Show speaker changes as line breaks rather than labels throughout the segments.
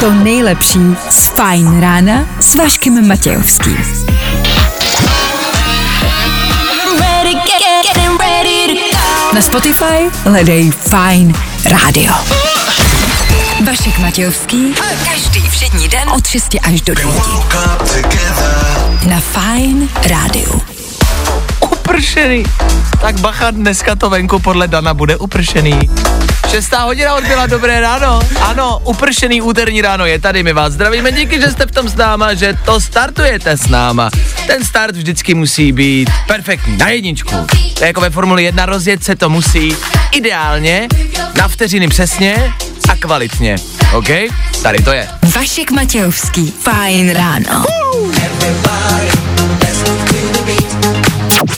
to
nejlepší z Fajn rána s Vaškem Matějovským. Na Spotify hledej Fajn rádio. Vašek Matějovský. Každý všední den od 6 až do 9. Na Fajn rádiu.
Upršený. Tak bacha, dneska to venku podle Dana bude upršený. Šestá hodina odbyla, dobré ráno. Ano, upršený úterní ráno je tady, my vás zdravíme, díky, že jste v tom s náma, že to startujete s náma. Ten start vždycky musí být perfektní, na jedničku. To je jako ve Formuli 1, rozjet se to musí ideálně, na vteřiny přesně a kvalitně. OK? Tady to je.
Vašek Matějovský. Fajn ráno.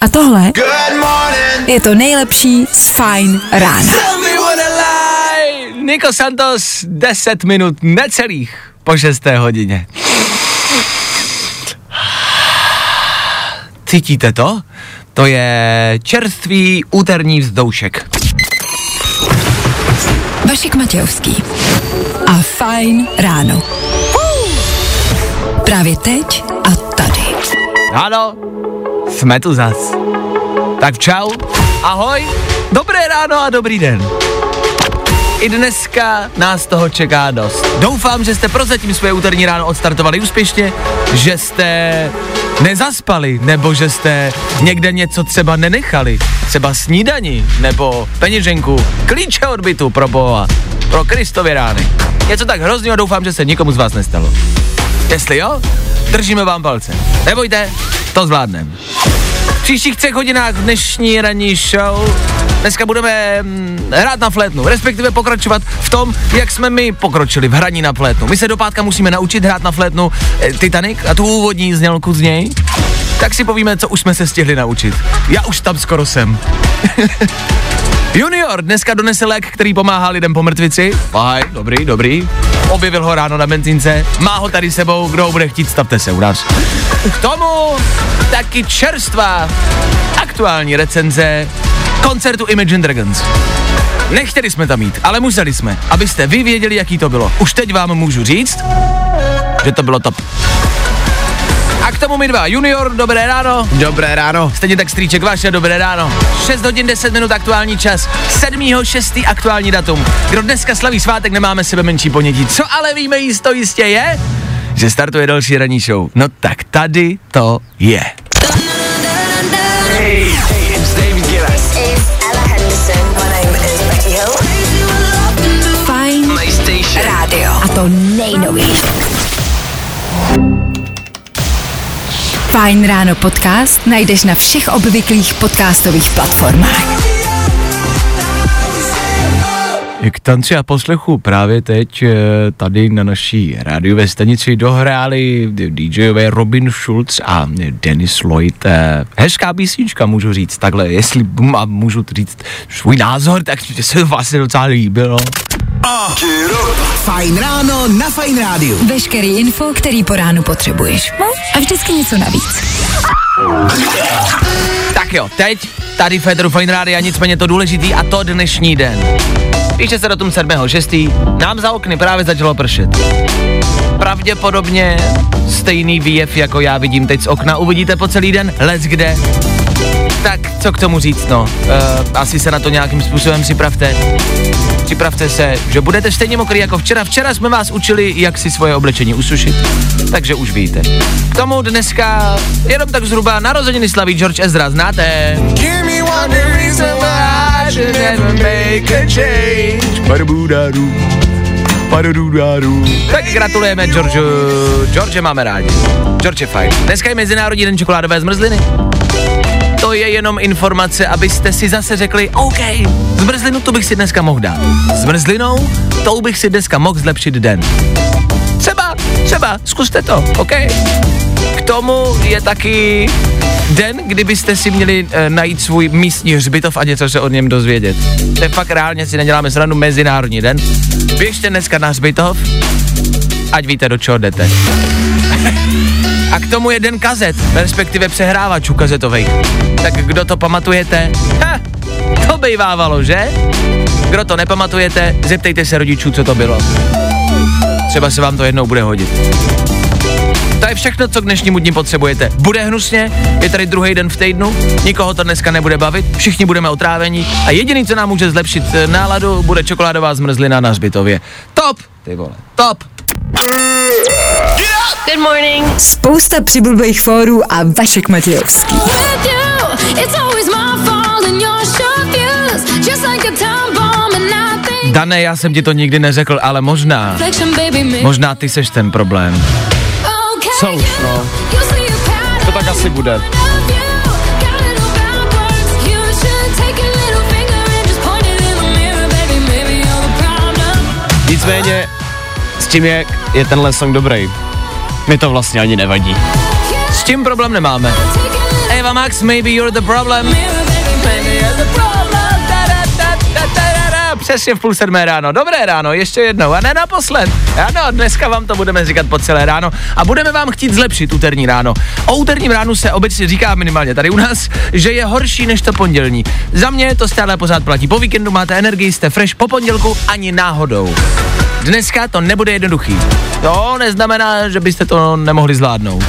A tohle je to nejlepší z Fajn rána.
Nico Santos, 10 minut necelých po 6. hodině. Cítíte to? To je čerstvý úterní vzdoušek.
Vašek Matějovský. A Fajn ráno. Právě teď a tady.
Ano, jsme tu zas. Tak čau, ahoj, dobré ráno a dobrý den. I dneska nás toho čeká dost. Doufám, že jste prozatím své úterní ráno odstartovali úspěšně, že jste nezaspali, nebo že jste někde něco třeba nenechali, třeba snídani, nebo peněženku, klíče od bytu pro boha, pro Kristově rány. Něco tak hroznýho doufám, že se nikomu z vás nestalo. Jestli jo, držíme vám palce. Nebojte, to zvládneme. V příštích třech hodinách dnešní ranní show dneska budeme mm, hrát na flétnu, respektive pokračovat v tom, jak jsme my pokročili v hraní na flétnu. My se do pátka musíme naučit hrát na flétnu eh, Titanic a tu úvodní znělku z něj. Tak si povíme, co už jsme se stihli naučit. Já už tam skoro jsem. Junior dneska donese lék, který pomáhá lidem po mrtvici. Fajn, dobrý, dobrý. Objevil ho ráno na benzínce, má ho tady sebou, kdo ho bude chtít, stavte se u nás. K tomu taky čerstvá aktuální recenze koncertu Imagine Dragons. Nechtěli jsme tam jít, ale museli jsme, abyste vy věděli, jaký to bylo. Už teď vám můžu říct, že to bylo top. K tomu my dva. Junior, dobré ráno.
Dobré ráno.
Stejně tak strýček vaše, dobré ráno. 6 hodin 10 minut aktuální čas. 7. 6. aktuální datum. Kdo dneska slaví svátek, nemáme sebe menší ponětí. Co ale víme jisto jistě je, že startuje další ranní show. No tak tady to je.
Fajn rádio. A to nejnovější. Fajn ráno podcast najdeš na všech obvyklých podcastových platformách.
K tanci a poslechu právě teď eh, tady na naší rádiové stanici dohráli DJové Robin Schulz a Dennis Lloyd. Eh, Hezká písnička, můžu říct takhle, jestli můžu říct svůj názor, tak se vlastně docela líbilo.
Fajn ráno na Fajn rádiu.
Veškerý info, který po ránu potřebuješ. No? A vždycky něco navíc.
Tak jo, teď tady Federu Fine Rádia, nicméně to důležitý a to dnešní den. Píše se datum 7.6. Nám za okny právě začalo pršet. Pravděpodobně stejný výjev, jako já vidím teď z okna, uvidíte po celý den, let kde. Tak co k tomu říct, no. Uh, asi se na to nějakým způsobem připravte. Připravte se, že budete stejně mokrý jako včera. Včera jsme vás učili, jak si svoje oblečení usušit, takže už víte. K tomu dneska jenom tak zhruba narozeniny slaví George Ezra, znáte? Tak gratulujeme George, George máme rádi. George je fajn. Dneska je Mezinárodní den čokoládové zmrzliny. Je jenom informace, abyste si zase řekli, OK, zmrzlinu to bych si dneska mohl dát. Zmrzlinou, tou bych si dneska mohl zlepšit den. Třeba, třeba, zkuste to, OK? K tomu je taky den, kdybyste si měli e, najít svůj místní hřbitov a něco se o něm dozvědět. To je fakt reálně si neděláme srandu Mezinárodní den. Běžte dneska na hřbitov, ať víte, do čeho jdete. A k tomu jeden kazet, respektive přehrávačů kazetových. Tak kdo to pamatujete? Ha, To bejvávalo, že? Kdo to nepamatujete, zeptejte se rodičů, co to bylo. Třeba se vám to jednou bude hodit. To je všechno, co k dnešnímu dni potřebujete. Bude hnusně, je tady druhý den v týdnu, nikoho to dneska nebude bavit, všichni budeme otrávení a jediný, co nám může zlepšit eh, náladu, bude čokoládová zmrzlina na zbytově. Top! Ty vole, top!
Good morning.
Spousta přibulbých fórů a Vašek Matějovský.
Dané, já jsem ti to nikdy neřekl, ale možná, možná ty seš ten problém.
Co už, no. To tak asi bude. Nicméně, s tím, jak je tenhle song dobrý, mi to vlastně ani nevadí.
S tím problém nemáme. Eva Max, maybe you're the problem.
Maybe you're the problem.
Přesně v půl sedmé ráno. Dobré ráno, ještě jednou. A ne naposled. Ano, dneska vám to budeme říkat po celé ráno. A budeme vám chtít zlepšit úterní ráno. O úterním ránu se obecně říká minimálně tady u nás, že je horší než to pondělní. Za mě to stále pořád platí. Po víkendu máte energii, jste fresh, po pondělku ani náhodou. Dneska to nebude jednoduchý. To neznamená, že byste to nemohli zvládnout.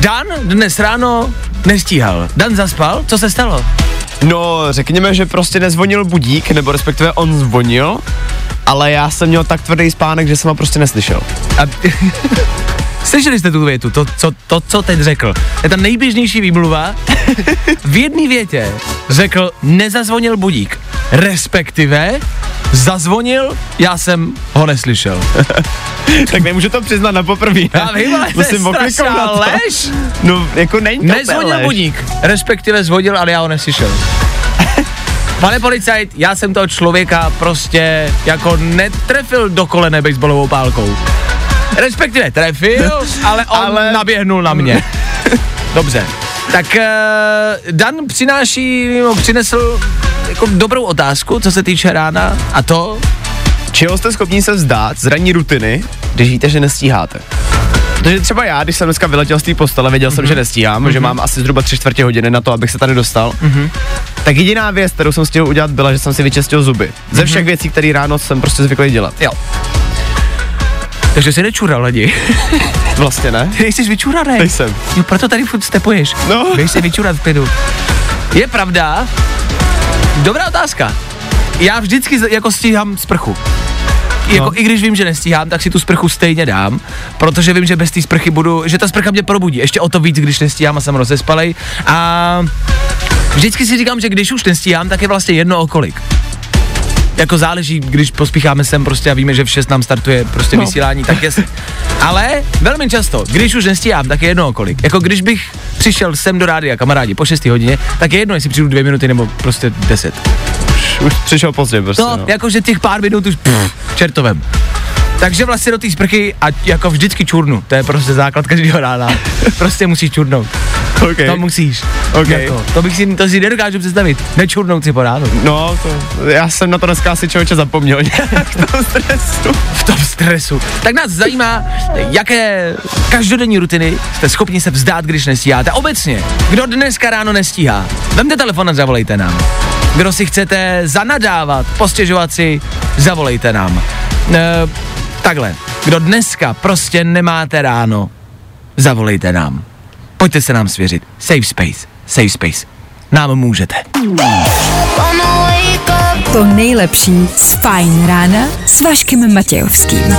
Dan dnes ráno nestíhal. Dan zaspal? Co se stalo?
No, řekněme, že prostě nezvonil budík, nebo respektive on zvonil, ale já jsem měl tak tvrdý spánek, že jsem ho prostě neslyšel.
A, slyšeli jste tu větu, to, co, to, co teď řekl. Je ta nejběžnější výmluva. v jedné větě řekl, nezazvonil budík. Respektive, zazvonil, já jsem ho neslyšel.
tak nemůžu to přiznat na poprvé.
Já vím, ale to je
Musím to.
lež.
No, jako není to
Nezvonil
lež.
budík, respektive zvodil, ale já ho neslyšel. Pane policajt, já jsem toho člověka prostě jako netrefil do kolene baseballovou pálkou. Respektive trefil, ale on. Ale- naběhnul na mě. Dobře. Tak uh, Dan přináší, no, přinesl jako dobrou otázku, co se týče rána a to,
Čeho jste schopni se vzdát z ranní rutiny, když víte, že nestíháte? Protože třeba já, když jsem dneska vyletěl z té postele, věděl jsem, že nestíhám, že mám asi zhruba tři čtvrtě hodiny na to, abych se tady dostal. Tak jediná věc, kterou jsem stihl udělat, byla, že jsem si vyčistil zuby. Ze všech věcí, které ráno jsem prostě zvyklý dělat.
jo. Takže si nečural lidi.
Vlastně ne?
Ty nejsi vyčuranej.
Nejsem.
Jo, proto tady furt stepuješ.
No.
Běž si vyčurat v klidu. Je pravda, dobrá otázka. Já vždycky jako stíhám sprchu. Jako
No.
i když vím, že nestíhám, tak si tu sprchu stejně dám, protože vím, že bez té sprchy budu, že ta sprcha mě probudí. Ještě o to víc, když nestíhám a jsem rozespalej. A vždycky si říkám, že když už nestíhám, tak je vlastně jedno o kolik. Jako záleží, když pospícháme sem prostě a víme, že v 6 nám startuje prostě no. vysílání, tak je. Ale velmi často, když už nestíhám, tak je jedno kolik. Jako když bych přišel sem do rádia kamarádi po 6 hodině, tak je jedno, jestli přijdu dvě minuty nebo prostě 10.
Už, už přišel pozdě prostě.
To,
no.
jakože těch pár minut už pff, čertovem. Takže vlastně do té sprchy a jako vždycky čurnu, to je prostě základ každého rána. prostě musíš čurnout,
okay.
to musíš.
Ok.
Jako, to bych si, to si nedokážu představit, nečurnout si po ránu.
No, to, já jsem na to dneska asi člověče zapomněl nějak v tom stresu.
v tom stresu. Tak nás zajímá, jaké každodenní rutiny jste schopni se vzdát, když nestíháte. Obecně, kdo dneska ráno nestíhá, vemte telefon a zavolejte nám. Kdo si chcete zanadávat, postěžovat si, zavolejte nám. E, takhle, kdo dneska prostě nemáte ráno, zavolejte nám. Pojďte se nám svěřit. Safe space, safe space. Nám můžete.
To nejlepší z Fajn rána s Vaškem Matějovským.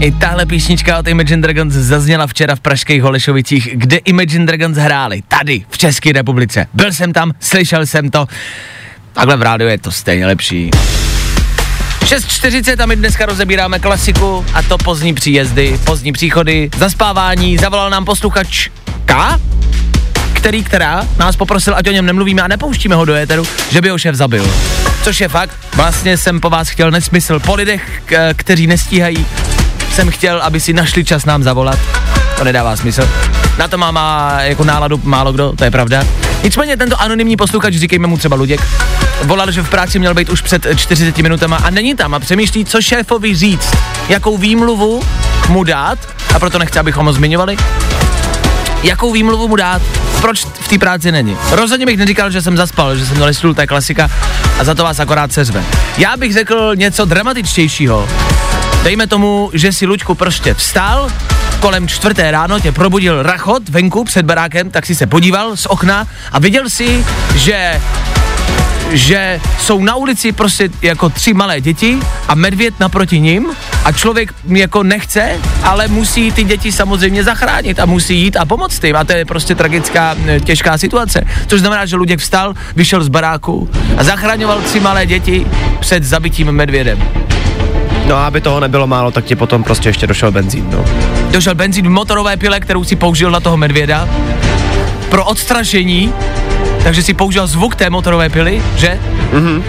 I tahle písnička od Imagine Dragons zazněla včera v pražských Holešovicích, kde Imagine Dragons hráli. Tady, v České republice. Byl jsem tam, slyšel jsem to. Takhle v rádiu je to stejně lepší. 6.40 a my dneska rozebíráme klasiku a to pozdní příjezdy, pozdní příchody, zaspávání. Zavolal nám posluchač K, který, která nás poprosil, ať o něm nemluvíme a nepouštíme ho do éteru, že by ho šéf zabil. Což je fakt, vlastně jsem po vás chtěl nesmysl. Po lidech, kteří nestíhají, jsem chtěl, aby si našli čas nám zavolat. To nedává smysl. Na to má, má jako náladu málo kdo, to je pravda. Nicméně tento anonymní posluchač, říkejme mu třeba Luděk, volal, že v práci měl být už před 40 minutama a není tam a přemýšlí, co šéfovi říct, jakou výmluvu mu dát, a proto nechci, abychom ho zmiňovali. Jakou výmluvu mu dát? Proč v té práci není? Rozhodně bych neříkal, že jsem zaspal, že jsem stůl, to je klasika a za to vás akorát sezve. Já bych řekl něco dramatičtějšího. Dejme tomu, že si Luďku prostě vstal, kolem čtvrté ráno tě probudil rachot venku před barákem, tak si se podíval z okna a viděl si, že že jsou na ulici prostě jako tři malé děti a medvěd naproti ním a člověk jako nechce, ale musí ty děti samozřejmě zachránit a musí jít a pomoct jim a to je prostě tragická, těžká situace. Což znamená, že Luděk vstal, vyšel z baráku a zachraňoval tři malé děti před zabitím medvědem.
No a aby toho nebylo málo, tak ti potom prostě ještě došel benzín, no.
Došel benzín v motorové pile, kterou si použil na toho medvěda pro odstrašení, takže si použil zvuk té motorové pily, že?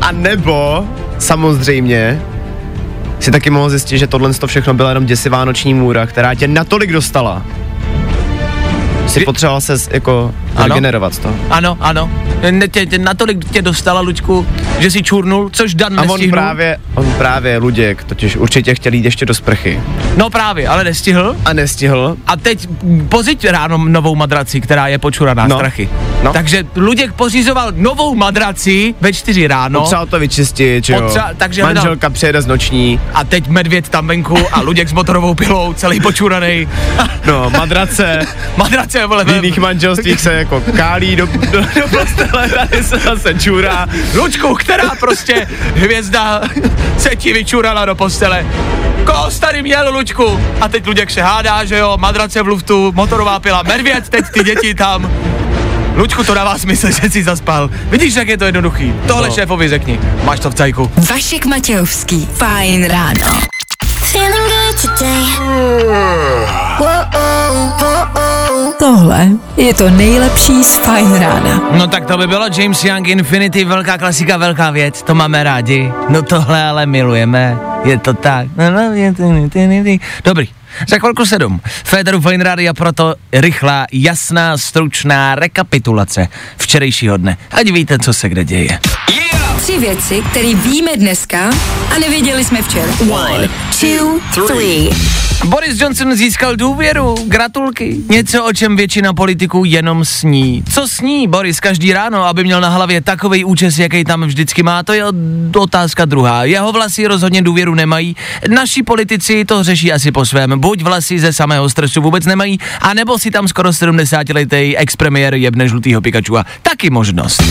A nebo, samozřejmě, si taky mohl zjistit, že tohle to všechno byla jenom děsivá noční můra, která tě natolik dostala. Si potřeboval se jako
Ano.
regenerovat toho.
Ano, ano. Ne, tě, tě, natolik tě dostala, Luďku, že si čurnul, což Dan
A on
nestihnul.
právě, on právě, Luděk, totiž určitě chtěl jít ještě do sprchy.
No právě, ale nestihl.
A nestihl.
A teď poziť ráno novou madraci, která je počuraná
No.
strachy.
No.
Takže Luděk pořizoval novou madraci ve čtyři ráno
Potřeboval to vyčistit, že jo.
Potřeba- takže
Manželka přijede z noční.
a teď medvěd tam venku a Luděk s motorovou pilou, celý počuraný.
No, madrace.
Madrace, vole,
V jiných manželstvích se jako kálí do, do, do postele, tady se zase čůrá.
Lučku, která prostě hvězda se ti vyčurala do postele. Koho tady měl, Lučku? A teď Luděk se hádá, že jo, madrace v luftu, motorová pila, medvěd, teď ty děti tam. Lučku, to dává smysl, že jsi zaspal. Vidíš, jak je to jednoduchý. Tohle
No.
šéfovi řekni. Máš to v cajku.
Vašek Matějovský. Fajn ráno. Tohle je to nejlepší z Fajn rána.
No tak to by bylo James Young Infinity, velká klasika, velká věc, to máme rádi. No tohle ale milujeme, je to tak. No, no, Dobrý. Za chvilku sedm. Féteru Fine Radio proto rychlá, jasná, stručná rekapitulace včerejšího dne. Ať víte, co se kde děje.
Tři věci, které víme dneska a nevěděli jsme včera. One, two, three.
Boris Johnson získal důvěru, gratulky. Něco, o čem většina politiků jenom sní. Co sní Boris každý ráno, aby měl na hlavě takový účes, jaký tam vždycky má, to je otázka druhá. Jeho vlasy rozhodně důvěru nemají. Naši politici to řeší asi po svém. Buď vlasy ze samého stresu vůbec nemají, anebo si tam skoro 70-letý ex-premiér jebne žlutýho Pikachu. Taky možnost.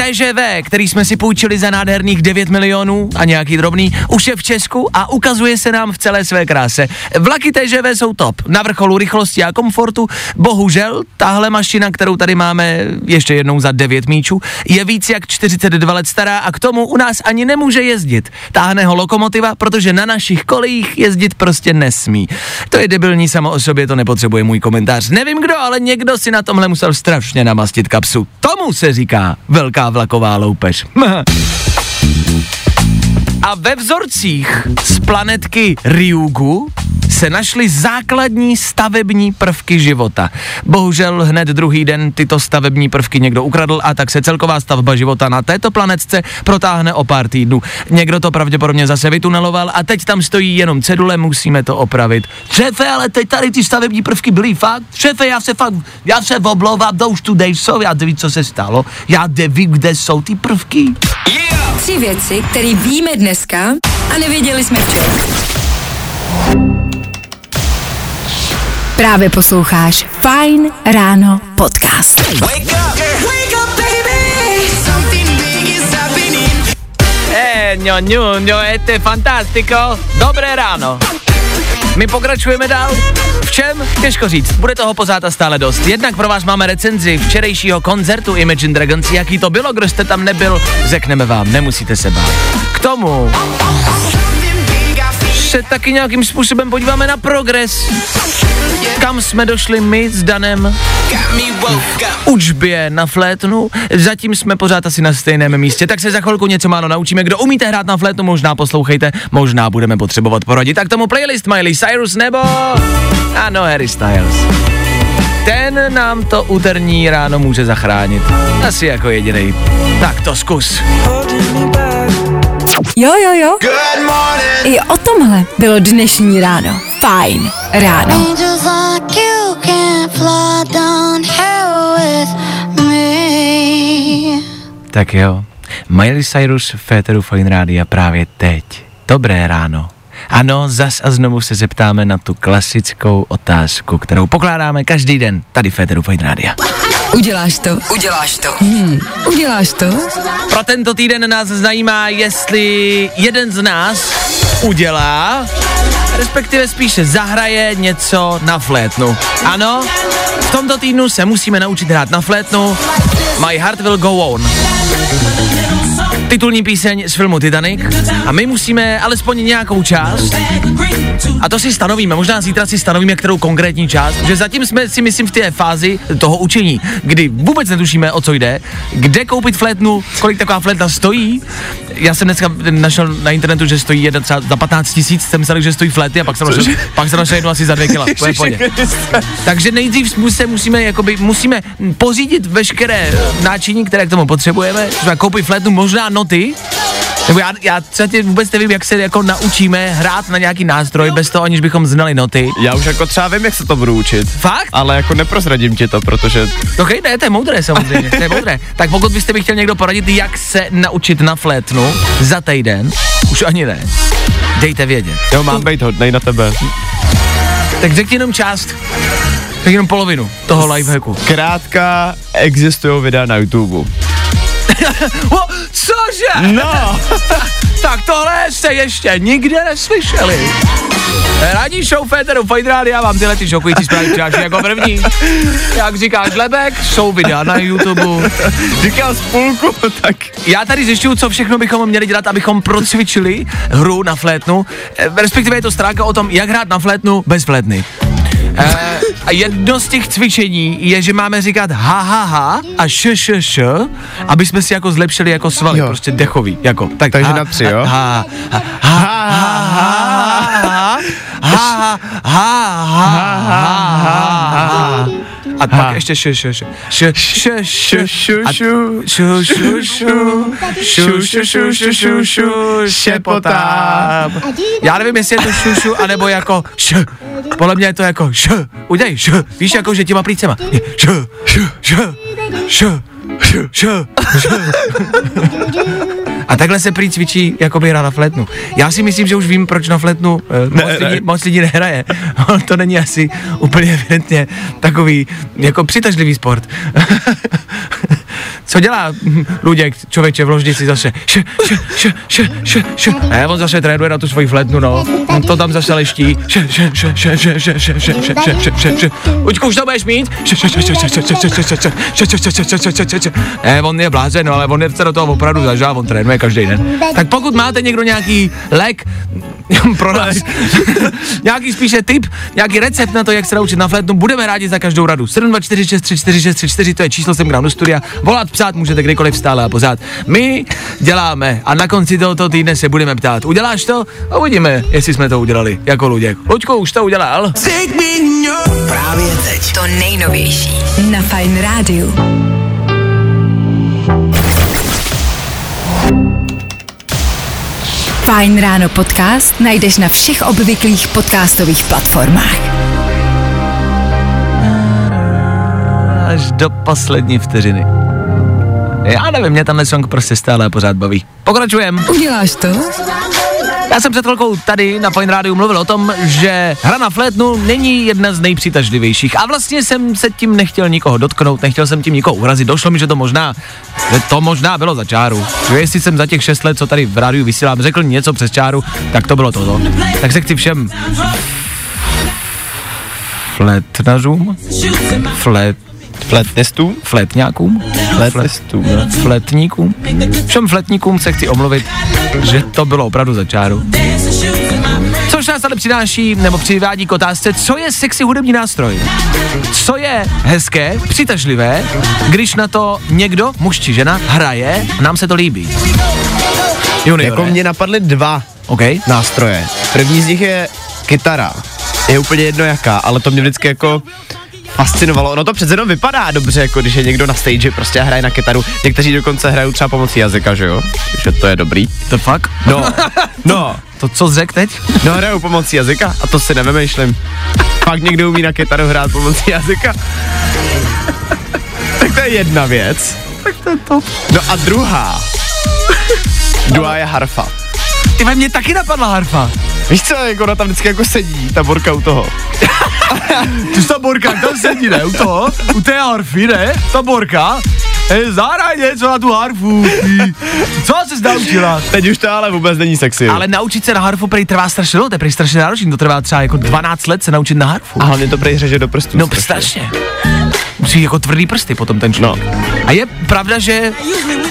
TŽV, který jsme si půjčili za nádherných 9 milionů a nějaký drobný, už je v Česku a ukazuje se nám v celé své kráse. Vlaky TŽV jsou top, na vrcholu rychlosti a komfortu. Bohužel, tahle mašina, kterou tady máme ještě jednou za 9 míčů, je víc jak 42 let stará a k tomu u nás ani nemůže jezdit. Táhne ho lokomotiva, protože na našich kolejích jezdit prostě nesmí. To je debilní samo o sobě, to nepotřebuje můj komentář. Nevím kdo, ale někdo si na tomhle musel strašně namastit kapsu. Tomu se říká velká vlaková loupež. A ve vzorcích z planetky Ryugu se našly základní stavební prvky života. Bohužel hned druhý den tyto stavební prvky někdo ukradl a tak se celková stavba života na této planetce protáhne o pár týdnů. Někdo to pravděpodobně zase vytuneloval a teď tam stojí jenom cedule, musíme to opravit. Šéfe, ale teď tady ty stavební prvky byly fakt. Šéfe, já se fakt, já se oblouvám, to už tu jsou, já nevím, co se stalo. Já nevím, kde jsou ty prvky.
Tři věci, které víme dneska a nevěděli jsme včera. Právě posloucháš Fajn ráno podcast.
Eh, ňo, ňo, ňo, je fantastico. Dobré ráno. My pokračujeme dál. V čem? Těžko říct. Bude toho pořád a stále dost. Jednak pro vás máme recenzi včerejšího koncertu Imagine Dragons. Jaký to bylo, kdo jste tam nebyl, řekneme vám, nemusíte se bát. K tomu se taky nějakým způsobem podíváme na progres. Kam jsme došli my s Danem učbě na flétnu, zatím jsme pořád asi na stejném místě, tak se za chvilku něco málo naučíme. Kdo umíte hrát na flétnu, možná poslouchejte, možná budeme potřebovat poradit. Tak tomu playlist Miley Cyrus nebo... Ano, Harry Styles. Ten nám to úterní ráno může zachránit. Asi jako jediný. Tak to zkus.
Jo, jo, jo. Good morning. I o tomhle bylo dnešní ráno. Fajn ráno.
Tak jo. Miley Cyrus Féteru Fine Rádia právě teď. Dobré ráno. Ano, zas a znovu se zeptáme na tu klasickou otázku, kterou pokládáme každý den tady v Féteru Fine Rádia.
Uděláš to? Uděláš to? Hmm. Uděláš to?
Pro tento týden nás zajímá, jestli jeden z nás udělá, respektive spíše zahraje něco na flétnu. Ano, v tomto týdnu se musíme naučit hrát na flétnu. My Heart Will Go On. Titulní píseň z filmu Titanic. A my musíme alespoň nějakou část. A to si stanovíme, možná zítra si stanovíme, kterou konkrétní část, že zatím jsme si myslím v té fázi toho učení, kdy vůbec netušíme, o co jde, kde koupit flétnu, kolik taková flétna stojí. Já jsem dneska našel na internetu, že stojí jedna třeba za 15 tisíc, jsem myslel, že stojí flétny a pak jsem našel, pak jsem našel jednu asi za dvě kila. Takže nejdřív se musíme, jakoby, musíme pořídit veškeré náčiní, které k tomu potřebujeme. Třeba koupit flétnu, možná noty, nebo já, já třeba tě vůbec nevím, jak se jako naučíme hrát na nějaký nástroj bez toho, aniž bychom znali noty.
Já už jako třeba vím, jak se to budu učit.
Fakt?
Ale jako neprozradím ti to, protože
Ok, ne, to je moudré samozřejmě, to je moudré. Tak pokud byste mi chtěl někdo poradit, jak se naučit na flétnu za týden, už ani ne, dejte vědět.
jo, mám být hodnej na tebe.
Tak řekni jenom část, tak jenom polovinu toho lifehacku.
Krátka existují videa na YouTube.
O, cože?
No,
Tak tohle jste ještě nikde neslyšeli. Ranní show Féteru Fajn Rádia vám tyhle ty šokující zprávy přináší jako první. Jak říkáš Lebek, jsou videa na YouTube.
říkal spolku, tak
Já tady zjišťuju, co všechno bychom měli dělat, abychom procvičili hru na flétnu. Eh, Respektive je to stránka o tom, jak hrát na flétnu bez flétny. Eh, a jedno z těch cvičení je, že máme říkat ha ha ha a š š š, aby jsme si jako zlepšili jako svaly,
Jo.
prostě dechový, jako. Tak
Takže
ha,
na tři, jo?
Ha, ha, ha, ha, ha, ha, ha, ha, ha, ha. A pak ještě š, š, š, š, š, š,
šu,
a-
šu.
šu, šu, šu, šu, šu, šu, šu, šu, šu, šepotám. Já nevím, jestli je to šu, šu, anebo jako š. Podle mě je to jako š. Udělej š. Víš, jako, že těma plícema. Je Š, š, š, š, š, š, š. A takhle se prý cvičí, jako by hra na flétnu. Já si myslím, že už vím, proč na flétnu eh, moc,
ne.
lidí, moc lidí nehraje. To není asi úplně evidentně takový jako přitažlivý sport. Co dělá hm, Luděk, člověče v ložnici zase? Š, š, š, š, š, š. Ne, on zase trénuje na tu svoji flétnu, no. On to tam zase leští. Š, š, š, š, š, š, š, š, š, š, š, š, š. Uďku, už to budeš mít? Š, š, š, š, š, š, š, š, š, š, š, š, š, š, š, š, š, š. Ne, on je blázen, no, ale on je se do toho opravdu zažá, on trénuje každý den. Tak pokud máte někdo nějaký lék pro nás, nějaký spíše tip, nějaký recept na to, jak se naučit na flétnu, budeme rádi za každou radu. 724634634, to je číslo sem k nám do studia. Volat, psát můžete kdykoliv stále a pořád. My děláme a na konci tohoto týdne se budeme ptát. Uděláš to? A uvidíme, jestli jsme to udělali, jako Luděk. Luďku, už to udělal?
Právě teď.
To nejnovější na Fajn rádiu. Fajn ráno podcast najdeš na všech obvyklých podcastových platformách.
Až do poslední vteřiny. Já nevím, mě tenhle song prostě stále a pořád baví. Pokračujem.
Uděláš to?
Já jsem před chvilkou tady na Fine Radio mluvil o tom, že hra na flétnu není jedna z nejpřitažlivějších a vlastně jsem se tím nechtěl nikoho dotknout, nechtěl jsem tím nikoho urazit, došlo mi, že to možná, že to možná bylo za čáru. Že jestli jsem za těch šest let, co tady v rádiu vysílám, řekl něco přes čáru, tak to bylo toto. Tak se chci všem flétnařům, flét,
Fletnistů?
flétňákům,
Fletnistů, no.
flétníkům, všem flétníkům se chci omluvit, že to bylo opravdu za čáru. Což nás ale přináší, nebo přivádí k otázce, co je sexy hudební nástroj? Co je hezké, přitažlivé, když na to někdo, muž či žena, hraje a nám se to líbí? Junior,
Jako mě napadly dva
OK?
nástroje. První z nich je kytara. Je úplně jedno jaká, ale to mě vždycky jako fascinovalo. Ono to přece jenom vypadá dobře, jako když je někdo na stage prostě a hraje na kytaru. Někteří dokonce hrajou třeba pomocí jazyka, že jo? Že to je dobrý.
To fakt?
No, no,
To co řekl teď?
no hrajou pomocí jazyka a to si nevymýšlím. Fakt někdo umí na kytaru hrát pomocí jazyka. tak to je jedna věc.
Tak to je to.
No a druhá. Druhá je harfa.
Ty ve mě taky napadla harfa.
Víš co, jak ona tam vždycky jako sedí, ta borka u toho.
Ty ta borka, tam sedí, ne? U toho, u té harfy, ne? Ta borka. Hej, zahraj něco na tu harfu. Co jsi naučila?
Teď už to ale vůbec není sexy.
Ale naučit se na harfu prej trvá strašně dlouho, to je prej strašně náročný, to trvá třeba jako 12 let se naučit na harfu.
A hlavně to prej řeže do prstů.
No strašně. Musí jako tvrdý prsty potom ten člověk. No. A je pravda, že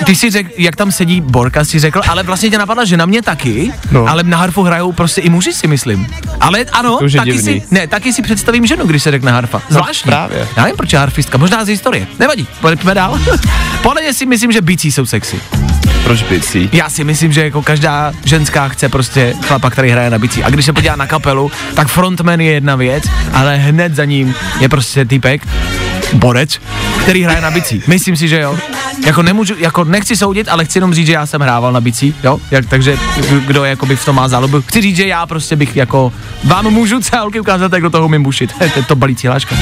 ty si řekl, jak tam sedí Borka, si řekl, ale vlastně tě napadla, že na mě taky, no.
No.
ale na harfu hrajou prostě i muži si myslím. Ale ano, taky
divný.
si, ne, taky si představím ženu, když se řekne harfa. Zvláštní.
právě.
Já nevím, proč je harfistka, možná z historie. Nevadí, pojďme dál. Podle si myslím, že bicí jsou sexy.
Proč bicí?
Já si myslím, že jako každá ženská chce prostě chlapa, který hraje na bicí. A když se podívá na kapelu, tak frontman je jedna věc, ale hned za ním je prostě typek, borec, který hraje na bicí. Myslím si, že jo. Jako nemůžu, jako nechci soudit, ale chci jenom říct, že já jsem hrával na bicí, jo. Jak, takže kdo jakoby v tom má zálobu. Chci říct, že já prostě bych jako, vám můžu celky ukázat, jak do toho umím bušit. to to balící láška.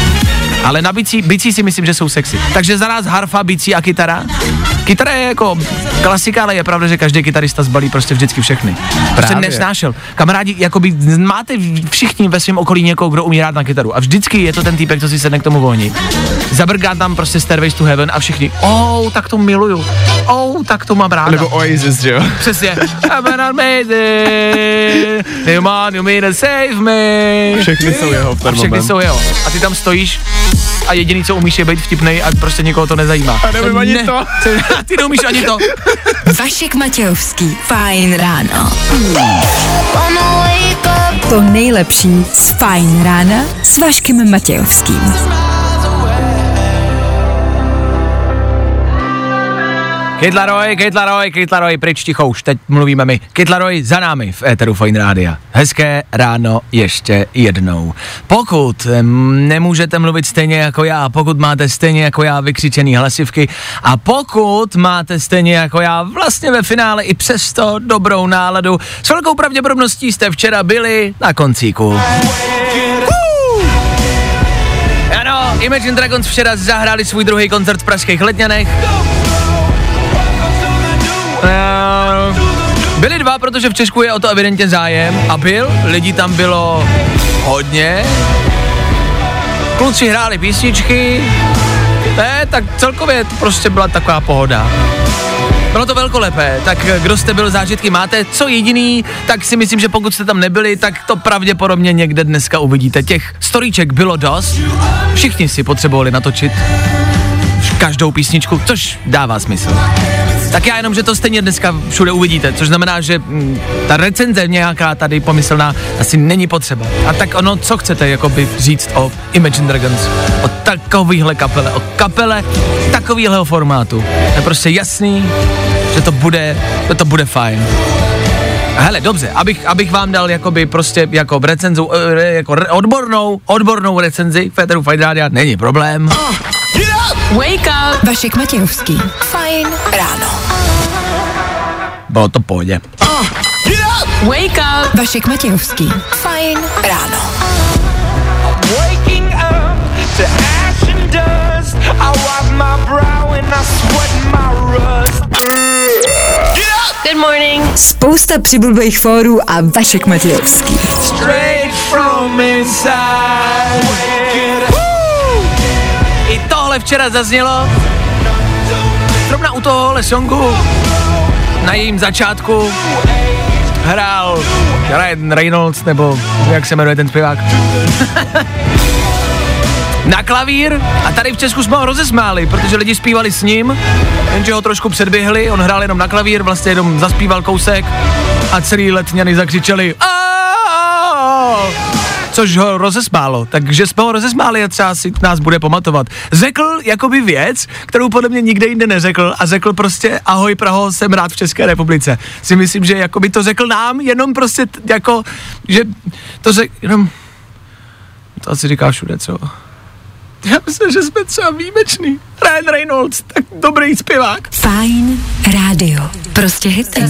Ale na bicí, bicí si myslím, že jsou sexy. Takže za nás harfa, bicí a kytara. Kytara je jako klasika, ale je pravda, že každý kytarista zbalí prostě vždycky všechny. Prostě
Právě.
nesnášel. Kamarádi, jakoby máte všichni ve svém okolí někoho, kdo umí hrát na kytaru. A vždycky je to ten týpek, co si sedne k tomu ohni. Zabrgá tam prostě Stairways to Heaven a všichni, oh, tak to miluju. Oh, tak to mám ráda.
Nebo Oasis, že jo?
Přesně. I'm an amazing. You man, you mean to save me.
Všechny jsou jeho v
A
ten
všechny
moment.
jsou jeho. A ty tam stojíš a jediný, co umíš, je být vtipnej a prostě nikoho to nezajímá.
A nevím ani to.
A ty neumíš ani to.
Vašek Matějovský. Fajn ráno. To nejlepší z Fajn rána s Vaškem Matějovským.
Kytlaroj, Kytlaroj, Kytlaroj, pryč ticho už, teď mluvíme my. Kytlaroj za námi v éteru Fine Rádia. Hezké ráno ještě jednou. Pokud em, nemůžete mluvit stejně jako já, pokud máte stejně jako já vykřičený hlasivky a pokud máte stejně jako já vlastně ve finále i přesto dobrou náladu, s velkou pravděpodobností jste včera byli na koncíku. Ano, Imagine Dragons včera zahráli svůj druhý koncert v pražských Letňanech. Eh, Byli dva, protože v Česku je o to evidentně zájem a byl, lidí tam bylo hodně. Kluci hráli písničky, ne, tak celkově to prostě byla taková pohoda. Bylo to velkolepé, tak eh, kdo jste byl, zážitky máte, co jediný, tak si myslím, že pokud jste tam nebyli, tak to pravděpodobně někde dneska uvidíte. Těch storíček bylo dost, všichni si potřebovali natočit každou písničku, což dává smysl. Tak já jenom, že to stejně dneska všude uvidíte, což znamená, že mm, ta recenze nějaká tady pomyslná asi není potřeba. A tak ono, co chcete jakoby říct o Imagine Dragons, o takovýhle kapele, o kapele takovýhleho formátu. Je prostě jasný, že to bude, že to bude fajn. Hele, dobře, abych, abych vám dal jakoby prostě jako recenzu, eh, jako re, odbornou, odbornou recenzi Féteru Fight Rádia, není problém.
Wake up! Vašek Matějovský. Fajn ráno.
Bylo to pohodě.
Wake up! Vašek Matějovský. Fajn ráno.
Waking up to ash and dust. I wipe my brow and I sweat my rust.
Good morning.
Spousta přibulbých fórů a Vašek Matějovský.
Straight from inside. I tohle včera zaznělo. Zrovna u tohohle songu na jejím začátku hrál Ryan Reynolds, nebo jak se jmenuje ten zpěvák. na klavír a tady v Česku jsme ho rozesmáli, protože lidi zpívali s ním, jenže ho trošku předběhli, on hrál jenom na klavír, vlastně jenom zaspíval kousek a celý letňany zakřičeli "Aaaaaa!" Což ho rozesmálo, takže jsme ho rozesmáli a třeba si nás bude pamatovat. Řekl jakoby věc, kterou podle mě nikde jinde neřekl a řekl prostě ahoj Praho, jsem rád v České republice. Si myslím, že jakoby to řekl nám, jenom prostě t- jako, že to řekl, jenom, to asi říká všude, co? Já myslím, že jsme třeba výjimeční. Ryan Reynolds, tak dobrý zpěvák.
Fajn rádio. Prostě hity.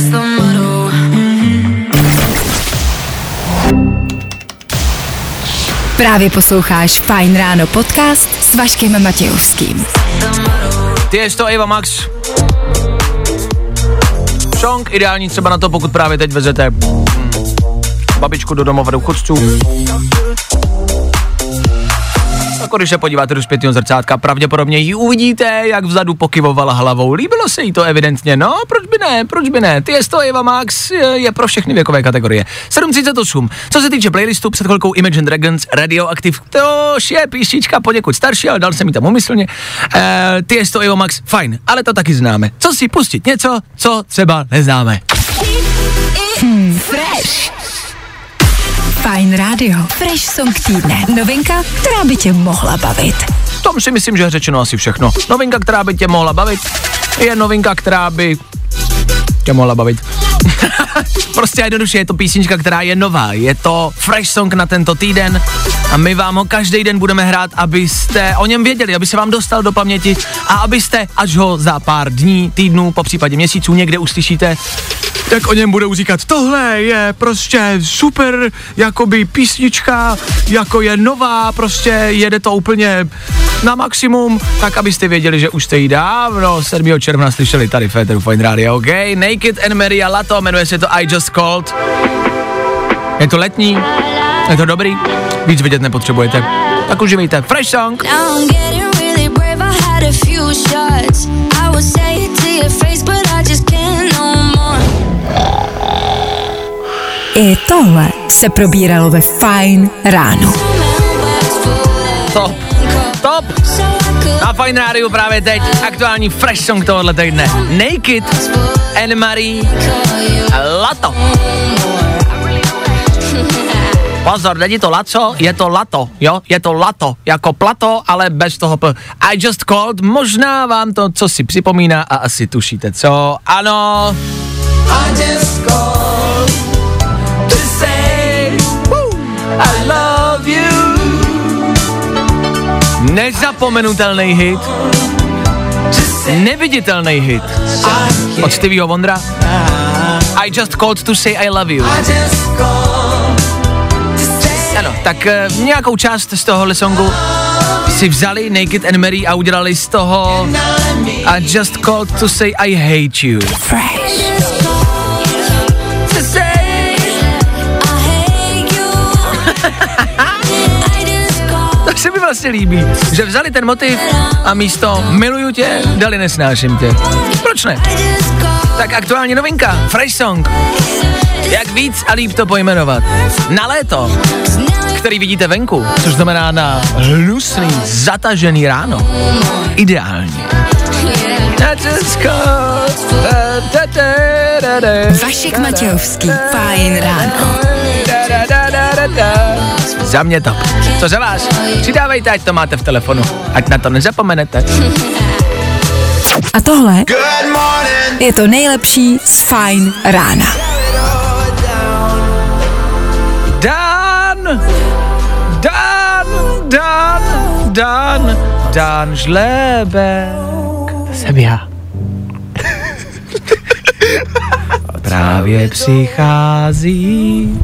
Právě posloucháš Fajn ráno podcast s Vaškem Matějovským.
Ty je to Eva Max. Song ideální třeba na to, pokud právě teď vezete hmm, babičku do domova důchodců. Jako když se podíváte do zpětného zrcátka, pravděpodobně ji uvidíte, jak vzadu pokyvovala hlavou. Líbilo se jí to evidentně, no, proč by ne, proč by ne. Ty je to Eva Max je, pro všechny věkové kategorie. 738. Co se týče playlistu, před chvilkou Imagine Dragons Radioactive, to je písnička poněkud starší, ale dal jsem ji tam umyslně. E, ty je to Eva Max, fajn, ale to taky známe. Co si pustit něco, co třeba neznáme.
Fresh. Fajn rádio. Fresh song týdne. Novinka, která by tě mohla bavit.
V tom si myslím, že je řečeno asi všechno. Novinka, která by tě mohla bavit, je novinka, která by tě mohla bavit. prostě jednoduše je to písnička, která je nová. Je to fresh song na tento týden a my vám ho každý den budeme hrát, abyste o něm věděli, aby se vám dostal do paměti a abyste, až ho za pár dní, týdnů, po případě měsíců někde uslyšíte, tak o něm budou říkat, tohle je prostě super, jakoby písnička, jako je nová, prostě jede to úplně na maximum, tak abyste věděli, že už jste ji dávno 7. června slyšeli tady Féteru Fine Radio, OK? Naked and Maria Lato, jmenuje se to I Just Called. Je to letní, je to dobrý, víc vidět nepotřebujete. Tak uživejte, fresh song.
I no.
I tohle se probíralo ve Fajn ráno.
Top, top. Na Fine Radio právě teď aktuální fresh song tohohle týdne. Naked and Marie Lato. Pozor, není to laco, je to lato, jo, je to lato, jako plato, ale bez toho p. I just called, možná vám to, co si připomíná a asi tušíte, co? Ano. I just called to say woo, I love you. Nezapomenutelný hit. Neviditelný hit. Od Stevieho Wondra. I just called to say I love you. Ano, tak uh, nějakou část z tohohle songu si vzali Naked and Mary a udělali z toho I just called to say I hate you.
Fresh.
Se líbí, že vzali ten motiv a místo miluju tě, dali nesnáším tě. Proč ne? Tak aktuální novinka, Fresh Song. Jak víc a líp to pojmenovat. Na léto, který vidíte venku, což znamená na hnusný, zatažený ráno. Ideální.
Vašek Matějovský. Fajn ráno.
Za mě top. Co za vás? Přidávejte, ať to máte v telefonu. Ať na to nezapomenete.
A tohle je to nejlepší z Fajn rána.
Dan! Dan! Dan! Dan! Dan Žlébek. To jsem já. Právě přichází.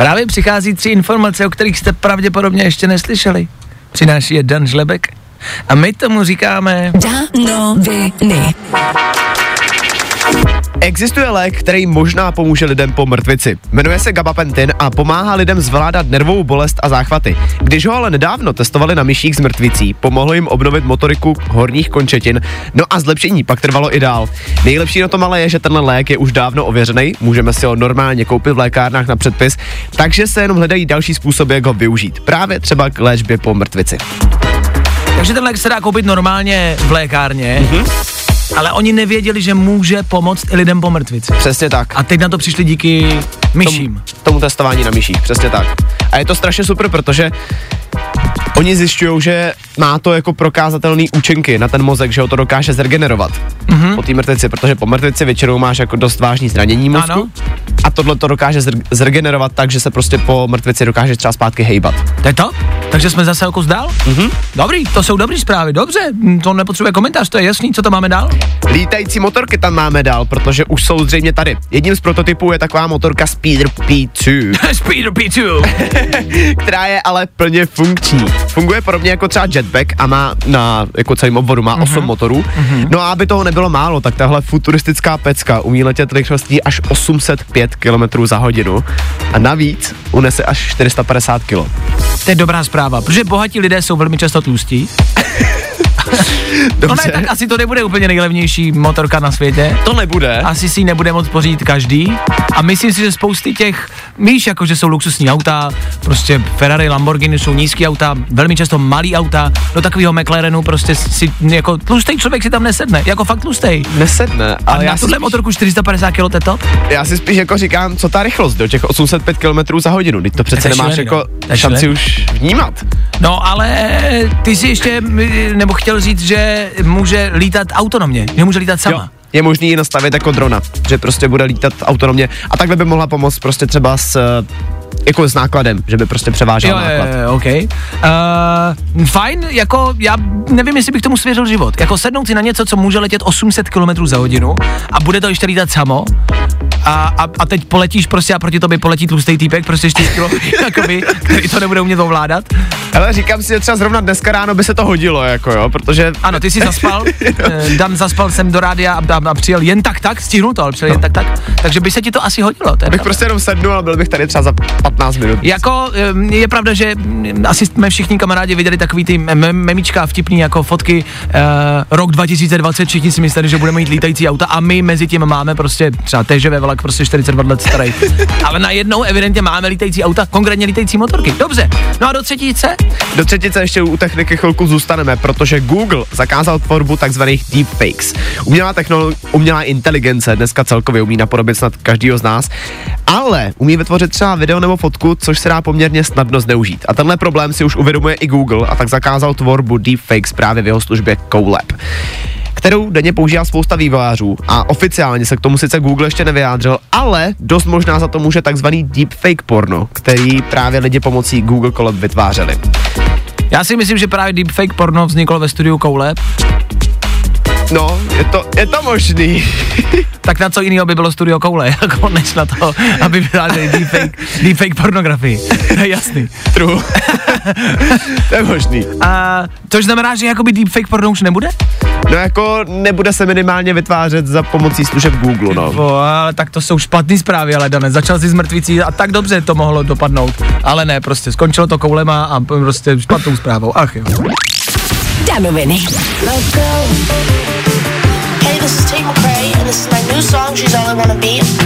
Právě přichází tři informace, o kterých jste pravděpodobně ještě neslyšeli. Přináší je Dan Žlebek. A my tomu říkáme...
Danoviny.
Existuje lék, který možná pomůže lidem po mrtvici. Jmenuje se gabapentin a pomáhá lidem zvládat nervovou bolest a záchvaty. Když ho ale nedávno testovali na myších z mrtvicí, pomohlo jim obnovit motoriku horních končetin, no a zlepšení pak trvalo i dál. Nejlepší na tom ale je, že tenhle lék je už dávno ověřený, můžeme si ho normálně koupit v lékárnách na předpis, takže se jenom hledají další způsoby, jak ho využít. Právě třeba k léčbě po mrtvici.
Takže ten lék se dá koupit normálně v lékárně, mm-hmm. Ale oni nevěděli, že může pomoct i lidem po mrtvici.
Přesně tak.
A teď na to přišli díky myším.
Tomu, tomu testování na myších, přesně tak. A je to strašně super, protože oni zjišťují, že má to jako prokázatelný účinky na ten mozek, že ho to dokáže zregenerovat mm-hmm. po té mrtvici, protože po mrtvici většinou máš jako dost vážný zranění mozku.
Ano.
A tohle to dokáže zr- zregenerovat tak, že se prostě po mrtvici dokáže třeba zpátky hejbat.
To je to? Takže jsme zase jako zdál? Mm-hmm. Dobrý, to jsou dobrý zprávy, dobře, hm, to nepotřebuje komentář, to je jasný, co tam máme dál?
Lítající motorky tam máme dál, protože už jsou zřejmě tady. Jedním z prototypů je taková motorka Speeder P2,
Speeder P2.
která je ale plně funkční. Funguje podobně jako třeba jetpack a má na jako celém obvodu má 8 motorů. No a aby toho nebylo málo, tak tahle futuristická pecka umí letět rychlostí až 805 km za hodinu a navíc unese až 450 kg.
To je dobrá zpráva, protože bohatí lidé jsou velmi často tlustí. No ne, tak asi to nebude úplně nejlevnější motorka na světě.
to nebude.
Asi si ji nebude moc pořídit každý. A myslím si, že spousty těch, víš, jako že jsou luxusní auta, prostě Ferrari, Lamborghini jsou nízký auta, velmi často malý auta, do takového McLarenu prostě si, jako tlustý člověk si tam nesedne, jako fakt tlustý.
Nesedne,
A
ale
na
já si,
tuhle motorku 450 kg, to
já si spíš jako říkám, co ta rychlost do těch 805 km za hodinu, teď to přece nemáš jako
no.
Šanci už vnímat.
No ale ty si ještě, m, nebo chtěl říct, že může lítat autonomně, že může lítat sama.
Jo. Je možný ji nastavit jako drona, že prostě bude lítat autonomně a takhle by mohla pomoct prostě třeba s eh, jako s nákladem, že by prostě převážel
jo,
náklad.
jo, OK. Uh, fajn, jako já nevím, jestli bych tomu svěřil život. Jako sednout si na něco, co může letět 800 km za hodinu a bude to ještě lítat samo a, a, a teď poletíš prostě a proti tobě poletí tlustý týpek, prostě 4 kilo, jakoby, který to nebude umět ovládat.
Ale říkám si, že třeba zrovna dneska ráno by se to hodilo, jako jo, protože
Ano, ty jsi zaspal, eh, Dan zaspal jsem do rádia a, a, a přijel jen tak tak, stihnul to, ale přijel jen tak tak, takže by se ti to asi hodilo.
Bych
pravda.
prostě jenom sednul a byl bych tady třeba za 15 minut.
Jako em, je pravda, že mm, asi jsme všichni kamarádi viděli takový ty mem- memička vtipný jako fotky uh, rok 2020, všichni si mysleli, že budeme mít lítající auta a my mezi tím máme prostě třeba TŽV vlak prostě 42 let starý. Ale najednou evidentně máme lítající auta, konkrétně lítající motorky. Dobře. No a do třetíce?
Do třetice ještě u techniky chvilku zůstaneme, protože Google zakázal tvorbu takzvaných deepfakes. Umělá technolo- umělá inteligence dneska celkově umí napodobit snad každýho z nás, ale umí vytvořit třeba video nebo fotku, což se dá poměrně snadno zneužít. A tenhle problém si už uvědomuje i Google a tak zakázal tvorbu deepfakes právě v jeho službě Colab kterou denně používá spousta vývojářů a oficiálně se k tomu sice Google ještě nevyjádřil, ale dost možná za to může takzvaný deepfake porno, který právě lidi pomocí Google Colab vytvářeli.
Já si myslím, že právě deepfake porno vzniklo ve studiu Koule.
No, je to, je to možný.
Tak na co jiného by bylo studio Koule, jako než na to, aby vytvářeli deepfake, deepfake pornografii. To je jasný.
True. to je možný.
A což znamená, že jakoby deepfake porno už nebude?
No jako nebude se minimálně vytvářet za pomocí služeb Google, no.
O, ale tak to jsou špatné zprávy, ale Dane, začal si z mrtvicí a tak dobře to mohlo dopadnout. Ale ne, prostě skončilo to koulema a prostě špatnou zprávou. Ach jo.
Danoviny.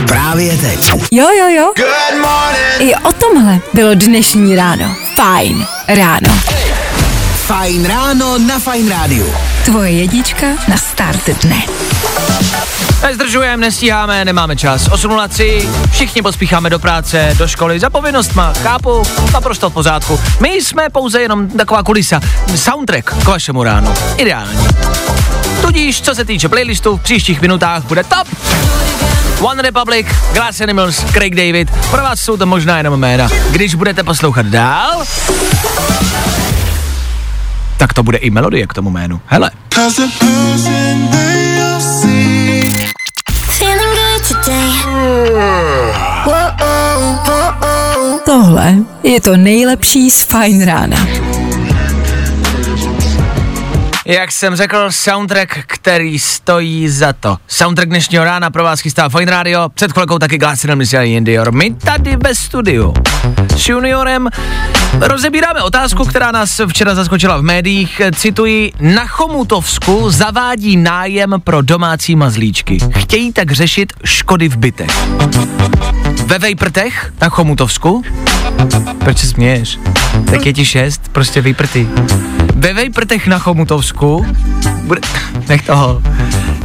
Právě teď.
Jo, jo, jo.
Good morning.
I o tomhle bylo dnešní ráno. Fajn ráno.
Fajn ráno na Fajn rádiu.
Tvoje jedička na start dne.
Nezdržujeme, nestíháme, nemáme čas. 8.03, všichni pospícháme do práce, do školy, za povinnostma, chápu, naprosto v pořádku. My jsme pouze jenom taková kulisa, soundtrack k vašemu ránu. Ideální. Tudíž, co se týče playlistu, v příštích minutách bude top. One Republic, Glass Animals, Craig David, pro vás jsou to možná jenom jména. Když budete poslouchat dál, tak to bude i melodie k tomu jménu. Hele.
Tohle je to nejlepší z Fajn rána.
Jak jsem řekl, soundtrack, který stojí za to. Soundtrack dnešního rána pro vás chystá Fine Radio, před chvilkou taky Glass a Indior. My tady ve studiu s Juniorem rozebíráme otázku, která nás včera zaskočila v médiích. Cituji, na Chomutovsku zavádí nájem pro domácí mazlíčky. Chtějí tak řešit škody v bytech. Ve Vejprtech na Chomutovsku? Proč se směješ? Tak je ti šest, prostě vyprty. Ve Vejprtech na Chomutovsku bude, nech toho,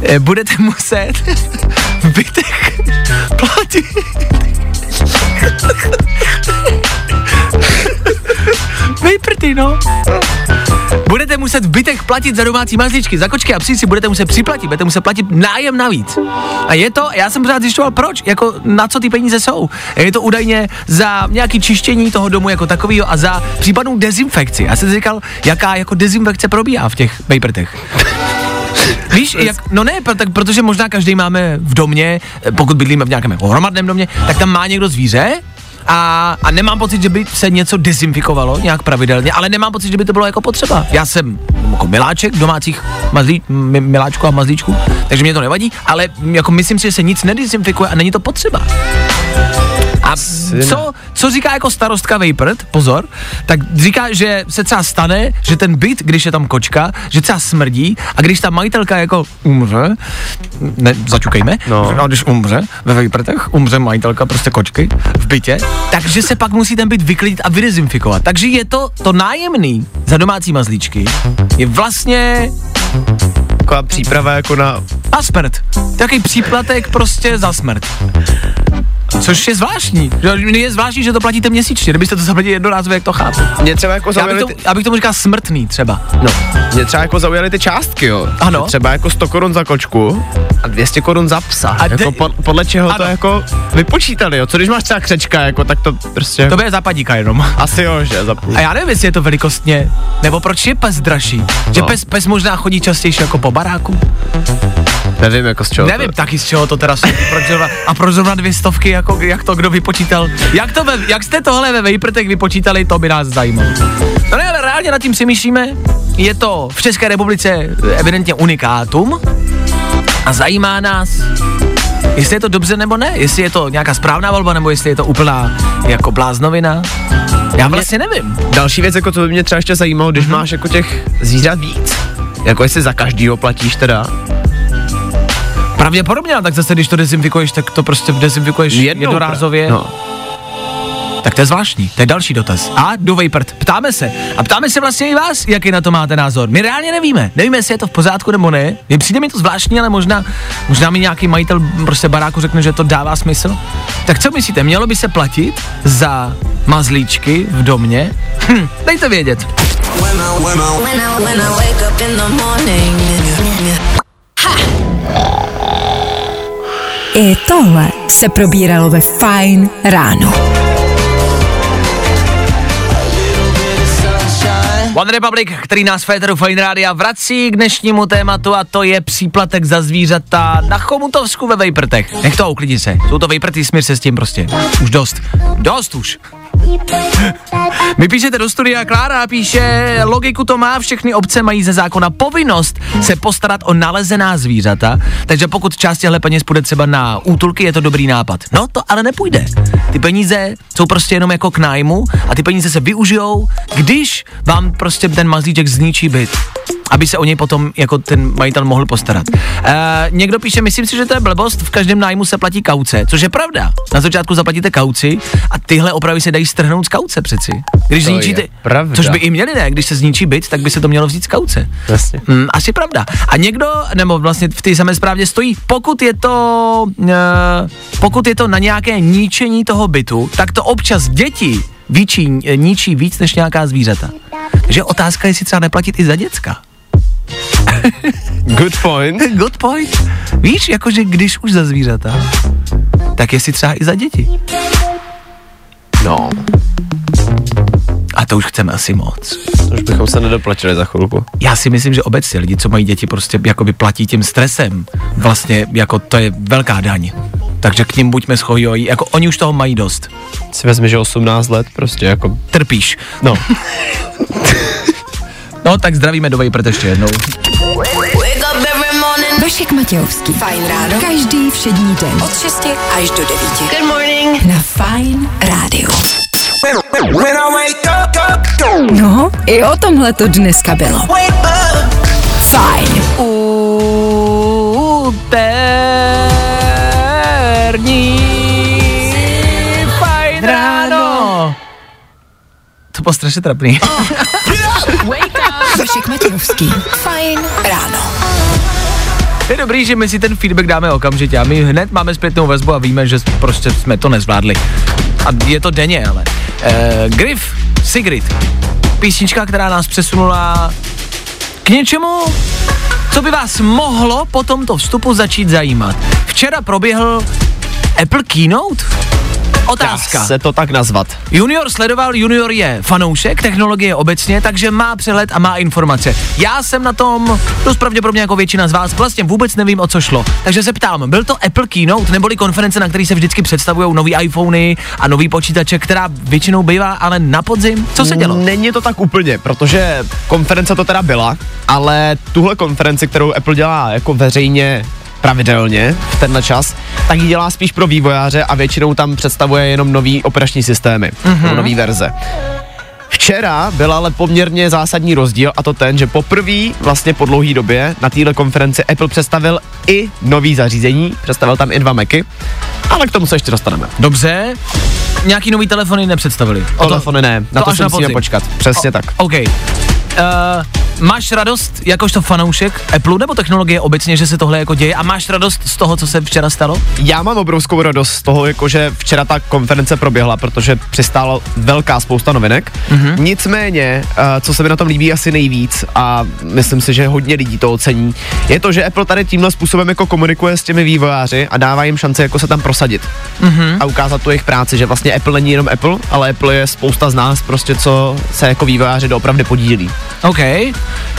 Eh, budete muset v bytech platit. Vejprty, no. Budete muset v bytech platit za domácí mazlíčky, za kočky a psí si budete muset připlatit, budete muset platit nájem navíc. A je to, já jsem pořád zjišťoval proč, jako na co ty peníze jsou. Je to údajně za nějaký čištění toho domu jako takového a za případnou dezinfekci. Já jsem si říkal, jaká jako dezinfekce probíhá v těch vejprtech. Víš, jak, no ne, tak protože možná každý máme v domě, eh, pokud bydlíme v nějakém jako hromadném domě, tak tam má někdo zvíře a, a nemám pocit, že by se něco dezinfikovalo nějak pravidelně, ale nemám pocit, že by to bylo jako potřeba. Já jsem jako miláček domácích mazlí, mi- miláčků a mazlíčků, takže mě to nevadí, ale jako myslím si, že se nic nedezinfikuje a není to potřeba. A co, co říká jako starostka Vejprt, pozor, tak říká, že se třeba stane, že ten byt, když je tam kočka, že třeba smrdí a když ta majitelka jako umře, ne, začukejme,
No.
no. když umře ve Vejprtech, umře majitelka prostě kočky v bytě, takže se pak musí ten byt vyklidit a vydezinfikovat. Takže je to, to nájemný za domácí mazlíčky, je vlastně
Taková příprava jako na...
a smrt. Takový příplatek prostě za smrt. Což je zvláštní. Že je zvláštní, že to platíte měsíčně. Kdybyste to zaplatili jednorázově, jak to chápu.
Mě třeba jako
Já bych, to, já bych tomu říkal smrtný třeba.
no, mě třeba jako zaujaly ty částky, jo.
Ano.
Že Třeba jako 100 korun za kočku a 200 korun za psa.
A de-
jako pod, podle čeho to
Ano.
jako vypočítali, jo. Co když máš třeba křečka, jako tak to prostě...
To bude zapadíka jenom.
Asi jo, že za půl.
A já nevím, jestli je to velikostně, nebo proč je pes dražší. Že
No.
pes, pes možná chodí častěji jako po baráku.
Nevím, jako z čeho
Nevím
to...
taky z čeho to teda jsou. Proč zrovna, a proč zrovna dvě stovky, jako, jak to kdo vypočítal. Jak, to ve, jak jste tohle ve Vejprtech vypočítali, to by nás zajímalo. No ne, ale reálně nad tím přemýšlíme. Je to v České republice evidentně unikátum a zajímá nás, jestli je to dobře nebo ne, jestli je to nějaká správná volba, nebo jestli je to úplná jako bláznovina. Já vlastně nevím.
Další věc, jako to by mě třeba ještě zajímalo, když máš jako těch zvířat víc. Jako jestli za každýho platíš teda.
Pravděpodobně, ale tak zase, když to dezinfikuješ, tak to prostě dezinfikuješ
Jednou
jednorázově.
No.
Tak to je zvláštní, to je další dotaz. A do Vejprt, ptáme se. A ptáme se vlastně i vás, jaký na to máte názor. My reálně nevíme. Nevíme, jestli je to v pořádku nebo ne. Je, přijde mi to zvláštní, ale možná, možná mi nějaký majitel prostě baráku řekne, že to dává smysl. Tak co myslíte, mělo by se platit za mazlíčky v domě? Hm, dejte vědět.
When I, when I wake up
I tohle se probíralo ve Fine ráno.
One Republic, který nás Féteru Fine Rádia vrací k dnešnímu tématu a to je příplatek za zvířata na Chomutovsku ve Vejprtech. Nech to, uklidni se. Jsou to Vejprty, smír se s tím prostě. Už dost. Dost už. Vy píšete do studia, Klára píše, logiku to má, všechny obce mají ze zákona povinnost se postarat o nalezená zvířata, takže pokud část těchto peněz půjde třeba na útulky, je to dobrý nápad. No to ale nepůjde. Ty peníze jsou prostě jenom jako k nájmu a ty peníze se využijou, když vám prostě ten mazlíček zničí byt aby se o něj potom jako ten majitel mohl postarat. E, někdo píše, myslím si, že to je blbost, v každém nájmu se platí kauce, což je pravda. Na začátku zaplatíte kauci a tyhle opravy se dají strhnout z kauce přeci. Když
To
zničíte, což by i měli, ne? Když se zničí byt, tak by se to mělo vzít z kauce.
Jasně.
Mm, asi pravda. A někdo, nebo vlastně v té samé zprávě stojí, pokud je to, e, pokud je to na nějaké ničení toho bytu, tak to občas děti víčí, ničí víc než nějaká zvířata. Takže otázka je, jestli třeba neplatit i za děcka.
Good point.
Good point. Víš, jakože když už za zvířata, tak jestli třeba i za děti.
No,
A to už chceme asi moc.
už bychom se nedoplatili za chvilku.
Já si myslím, že obecně lidi, co mají děti, prostě jakoby platí tím stresem. Vlastně jako to je velká daň. Takže k ním buďme schojojí, jako oni už toho mají dost.
Si vezmi, že 18 let prostě jako,
Trpíš.
no.
No tak zdravíme do Vejprt ještě jednou.
Wake up every morning.
Vašek Matějovský.
Fajn ráno.
Každý všední den.
Od 6 až do 9.
Good morning.
Na Fine rádiu. No, i o tomhle to dneska bylo. Fajn.
Úterní fajn ráno. To bylo strašně trapný.
Vašek Matějovský.
Fajn ráno.
Je dobrý, že my si ten feedback dáme okamžitě a my hned máme zpětnou vazbu a víme, že prostě jsme to nezvládli. A je to denně, ale. Uh, Griff, Sigrid, písnička, která nás přesunula k něčemu, co by vás mohlo po tomto vstupu začít zajímat. Včera proběhl Apple Keynote? Otázka.
Dá se to tak nazvat.
Junior sledoval, junior je fanoušek technologie obecně, takže má přehled a má informace. Já jsem na tom dost pravděpodobně jako většina z vás vlastně vůbec nevím, o co šlo. Takže se ptám, byl to Apple Keynote neboli konference, na který se vždycky představují nový iPhony a nový počítače, která většinou bývá ale na podzim? Co se dělo?
Není to tak úplně, protože konference to teda byla, ale tuhle konferenci, kterou Apple dělá jako veřejně pravidelně v tenhle čas, tak ji dělá spíš pro vývojáře a většinou tam představuje jenom nový operační systémy, mm-hmm. nový verze. Včera byl ale poměrně zásadní rozdíl a to ten, že poprvé vlastně po dlouhé době na téhle konferenci Apple představil i nový zařízení, představil tam i dva Macy, ale k tomu se ještě dostaneme.
Dobře, nějaký nový telefony nepředstavili. O to-
Telefony ne, na
to
to,
až
se
na
musíme počkat, přesně tak.
OK. Uh, máš radost jakožto fanoušek Apple nebo technologie obecně, že se tohle jako děje a máš radost z toho, co se včera stalo?
Já mám obrovskou radost z toho, jakože včera ta konference proběhla, protože přistála velká spousta novinek. Mm-hmm. Nicméně, uh, co se mi na tom líbí asi nejvíc a myslím si, že hodně lidí to ocení, je to, že Apple tady tímhle způsobem jako komunikuje s těmi vývojáři a dává jim šance jako se tam prosadit mm-hmm. a ukázat tu jejich práci, že vlastně Apple není jenom Apple, ale Apple je spousta z nás prostě, co se jako vývojáři doopravdy podílí.
OK.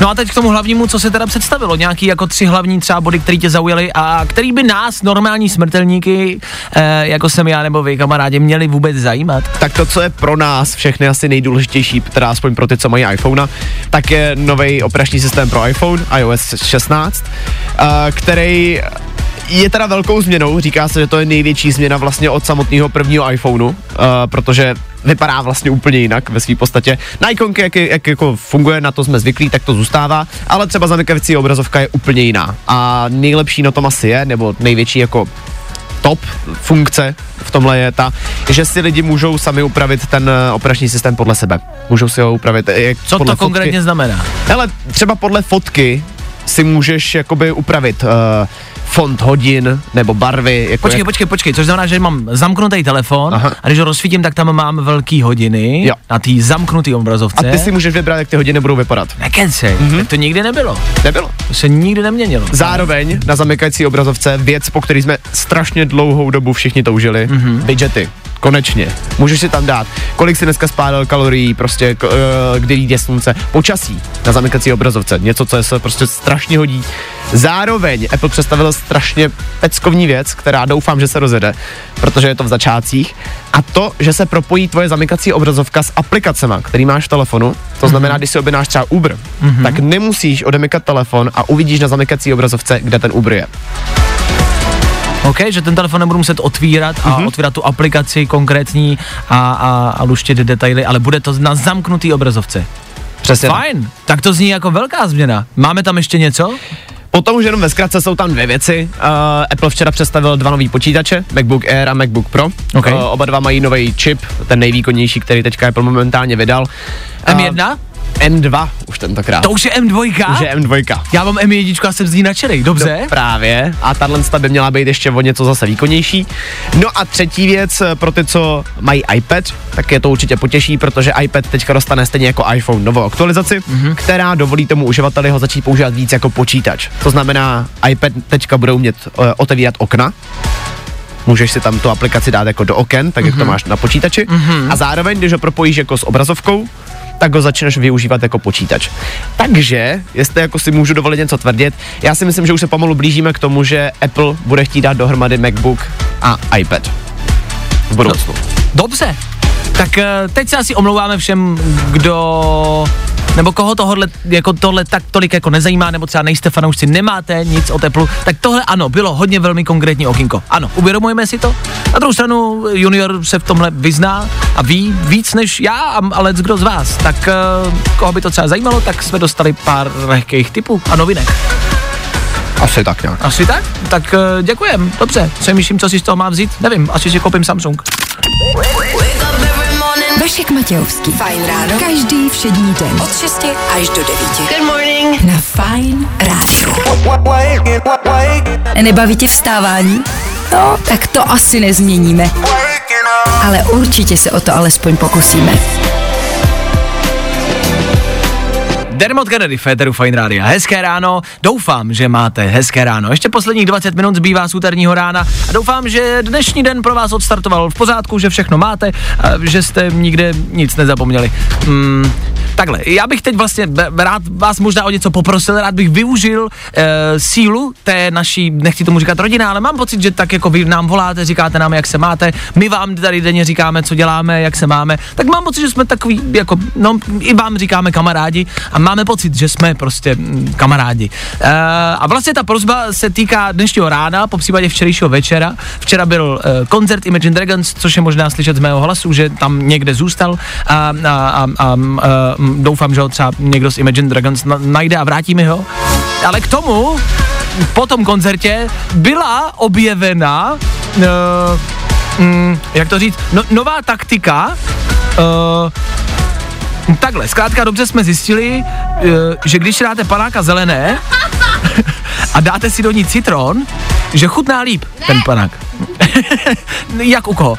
No a teď k tomu hlavnímu, co se teda představilo. Nějaký jako tři hlavní třeba body, které tě zaujaly a který by nás, normální smrtelníky, eh, jako jsem já nebo vy, kamarádi, měli vůbec zajímat.
Tak to, co je pro nás všechny asi nejdůležitější, teda aspoň pro ty, co mají iPhone, tak je nový operační systém pro iPhone, iOS 16, uh, který je teda velkou změnou, říká se, že to je největší změna vlastně od samotného prvního iPhoneu, uh, protože vypadá vlastně úplně jinak ve své podstatě. Na ikonky, jak, jak jako funguje, na to jsme zvyklí, tak to zůstává, ale třeba zamykací obrazovka je úplně jiná. A nejlepší na tom asi je, nebo největší jako top funkce v tomhle je ta, že si lidi můžou sami upravit ten eh, operační systém podle sebe. Můžou si ho upravit. eh, Jak
Co to konkrétně znamená?
Hele, třeba podle fotky si můžeš jakoby upravit uh, font hodin nebo barvy. Jako
Počkej,
jak,
počkej, počkej, což znamená, že mám zamknutý telefon
Aha.
a když ho rozsvítím, tak tam mám velký hodiny
Jo.
na té zamknutý obrazovce.
a ty si můžeš vybrat, jak ty hodiny budou vypadat.
Nekecej,
Mhm.
mm-hmm. to nikdy nebylo.
Nebylo.
To se nikdy neměnilo.
Zároveň na zamykající obrazovce věc, po který jsme strašně dlouhou dobu všichni toužili,
Mhm.
mm-hmm. widgety. Konečně. Můžeš si tam dát, kolik si dneska spálil kalorií, prostě k- eh, kdy jde slunce, počasí na zamykací obrazovce. Něco, co se prostě strašně hodí. Zároveň Apple představil strašně peckovní věc, která doufám, že se rozjede, protože je to v začátcích. A to, že se propojí tvoje zamykací obrazovka s aplikacema, který máš v telefonu. To znamená, když si objednáš třeba Uber, mm-hmm. tak nemusíš odemykat telefon a uvidíš na zamykací obrazovce, kde ten Uber je.
OK, že ten telefon nebudu muset otvírat a
Mhm.
otvírat tu aplikaci konkrétní a, a, a luštit detaily, ale bude to na zamknutý obrazovce.
Přesně. tak.
Fajn, tak to zní jako velká změna. Máme tam ještě něco?
Potom už jenom ve zkratce jsou tam dvě věci. Uh, Apple včera představil dva nový počítače, MacBook Air a MacBook Pro.
OK.
Uh, oba dva mají nový čip, ten nejvýkonnější, který teďka Apple momentálně vydal.
M1?
M2 už tentokrát.
To už je M2?
už je M2.
Já mám M1 a jsem z ní nadšenej, dobře?
No, právě. A tahle by měla být ještě o něco zase výkonnější. No a třetí věc eh, pro ty, co mají iPad, tak je to určitě potěší, protože iPad teďka dostane stejně jako iPhone novou aktualizaci, mm-hmm. která dovolí tomu uživateli ho začít používat víc jako počítač. To znamená, iPad teďka bude umět uh, otevírat okna, můžeš si tam tu aplikaci dát jako do oken, tak jak to máš na počítači. A zároveň, když ho propojíš jako s obrazovkou, tak ho začneš využívat jako počítač. Takže, jestli jako si můžu dovolit něco tvrdit, já si myslím, že už se pomalu blížíme k tomu, že Apple bude chtít dát dohromady MacBook a iPad v budoucnu.
Dobře. Tak eh, teď se asi omlouváme všem, kdo nebo koho tohle, jako tohle tak tolik jako nezajímá, nebo třeba nejste fanoušci, nemáte nic o teplu, tak tohle ano, bylo hodně velmi konkrétní okinko. Ano, uvědomujeme si to. Na druhou stranu junior se v tomhle vyzná a ví víc než já, a- ale kdo z vás. Tak eh, koho by to třeba zajímalo, tak jsme dostali pár lehkých typů a novinek.
Asi tak nějak.
Asi tak? Tak eh, děkujem, dobře. Přemýšlím, co si z toho mám vzít. Nevím, asi si koupím Samsung.
Vašek Matějovský. Fajn ráno. Každý všední den. Od 6 až do 9.
Good morning.
Na Fajn rádiu. Nebaví tě vstávání? No, tak to asi nezměníme. Ale určitě se o to alespoň pokusíme.
Dermot Kennedy, Féteru Fine Radio. Hezké ráno, doufám, že máte hezké ráno. Ještě posledních 20 minut zbývá z úterního rána a doufám, že dnešní den pro vás odstartoval v pořádku, že všechno máte a že jste nikde nic nezapomněli. Hmm, takhle, já bych teď vlastně rád vás možná o něco poprosil, rád bych využil e, sílu té naší, nechci tomu říkat rodina, ale mám pocit, že tak jako vy nám voláte, říkáte nám, jak se máte, my vám tady denně říkáme, co děláme, jak se máme, tak mám pocit, že jsme takový, jako, no, i vám říkáme kamarádi a máme pocit, že jsme prostě mm, kamarádi. E, a vlastně ta prozba se týká dnešního rána, po případě včerejšího večera. Včera byl e, koncert Imagine Dragons, což je možná slyšet z mého hlasu, že tam někde zůstal a, a, a, a, a doufám, že ho třeba někdo z Imagine Dragons na, najde a vrátí mi ho. Ale k tomu po tom koncertě byla objevena uh, mm, jak to říct, no, nová taktika uh, takhle, zkrátka dobře jsme zjistili, uh, že když dáte panáka zelené a dáte si do ní citron, že chutná líp ten panák. Jak u koho?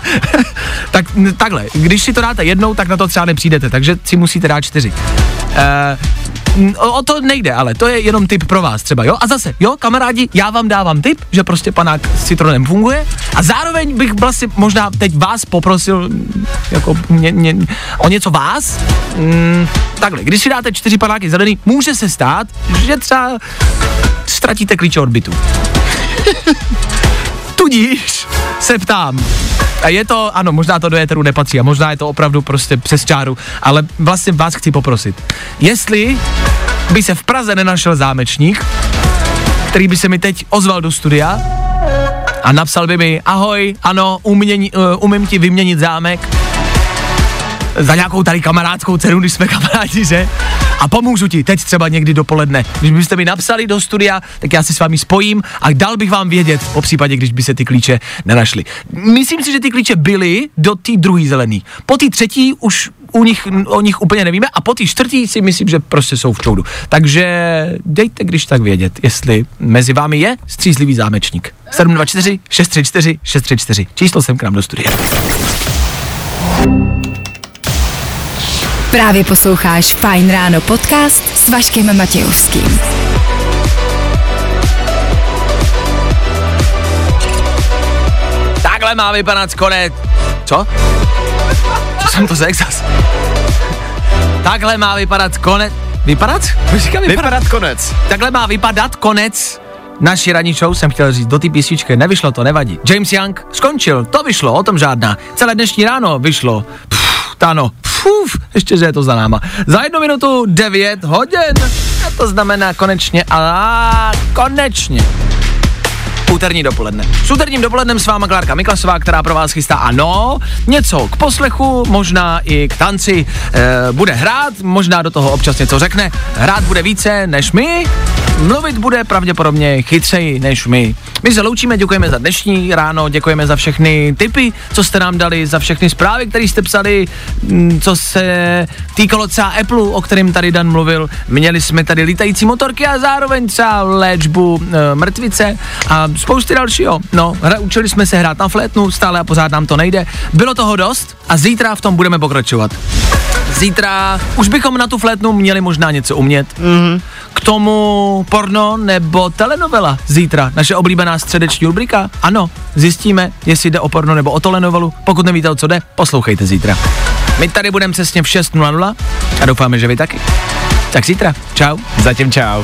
tak takhle, když si to dáte jednou, tak na to třeba nepřijdete, takže si musíte dát čtyři. Uh, o, o to nejde, ale to je jenom tip pro vás třeba, jo? A zase, jo, kamarádi, já vám dávám tip, že prostě panák s citronem funguje a zároveň bych vlastně možná teď vás poprosil jako mě, mě, o něco vás. Mm, takhle, když si dáte čtyři panáky zelený, může se stát, že třeba ztratíte klíče od bytu. Tudíž se ptám, a je to, ano, možná to do éteru nepatří a možná je to opravdu prostě přes čáru, ale vlastně vás chci poprosit. Jestli by se v Praze nenašel zámečník, který by se mi teď ozval do studia a napsal by mi, ahoj, ano, umění, uh, umím ti vyměnit zámek, za nějakou tady kamarádskou cenu, když jsme kamarádi, že? A pomůžu ti teď třeba někdy dopoledne. Když byste mi napsali do studia, tak já si s vámi spojím a dal bych vám vědět, po případě, když by se ty klíče nenašly. Myslím si, že ty klíče byly do té druhé zelený. Po té třetí už u nich, o nich úplně nevíme a po té čtvrtý si myslím, že prostě jsou v čoudu. Takže dejte když tak vědět, jestli mezi vámi je střízlivý zámečník. 724 634 634. Číslo sem k nám do studia.
Právě posloucháš Fine Ráno podcast s Vaškem Matějovským.
Takhle má vypadat konec. Co? Co jsem to řekl zas? Takhle má vypadat konec. Vypadat? Říkám vypadat?
Vypadat konec.
Takhle má vypadat konec naší ranní show, jsem chtěl říct, do té písničky, nevyšlo to, nevadí. James Young skončil, to vyšlo, o tom žádná. Celé dnešní ráno vyšlo. Pff, tano, puf, ještě, že je to za náma. Za jednu minutu 9 hodin. A to znamená konečně, a konečně úterní dopoledne. S úterním dopolednem s váma Klárka Miklasová, která pro vás chystá ano, něco k poslechu, možná i k tanci, e, bude hrát, možná do toho občas něco řekne, hrát bude více než my, mluvit bude pravděpodobně chytřeji než my. My se loučíme, děkujeme za dnešní ráno, děkujeme za všechny tipy, co jste nám dali, za všechny zprávy, které jste psali, mm, co se týkalo třeba Apple, o kterém tady Dan mluvil. Měli jsme tady lítající motorky a zároveň třeba léčbu e, mrtvice a spousty dalšího. No, hra, učili jsme se hrát na flétnu, stále a pořád nám to nejde. Bylo toho dost a zítra v tom budeme pokračovat. Zítra už bychom na tu flétnu měli možná něco umět. Mm-hmm. K tomu porno nebo telenovela zítra, naše oblíbená středeční rubrika. Ano, zjistíme, jestli jde o porno nebo o telenovelu. Pokud nevíte, o co jde, poslouchejte zítra. My tady budeme přesně v 6.00 a doufáme, že vy taky. Tak zítra. Čau.
Zatím čau.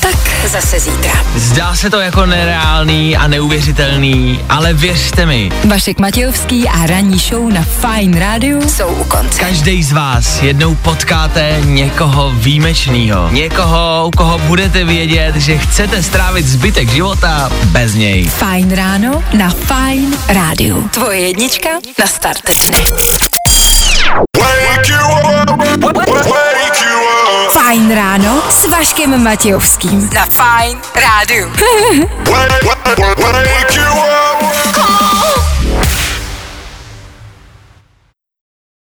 Tak zase zítra.
Zdá se to jako nereálný a neuvěřitelný, ale věřte mi,
Vašek Matějovský a ranní show na Fine Radio jsou u konce.
každý z vás jednou potkáte někoho výjimečného. Někoho, u koho budete vědět, že chcete strávit zbytek života bez něj.
Fine ráno na Fine Radio. Tvoje jednička na start dne. Fajn ráno s Vaškem Matějovským. Na Fajn rádiu.
Wake you up.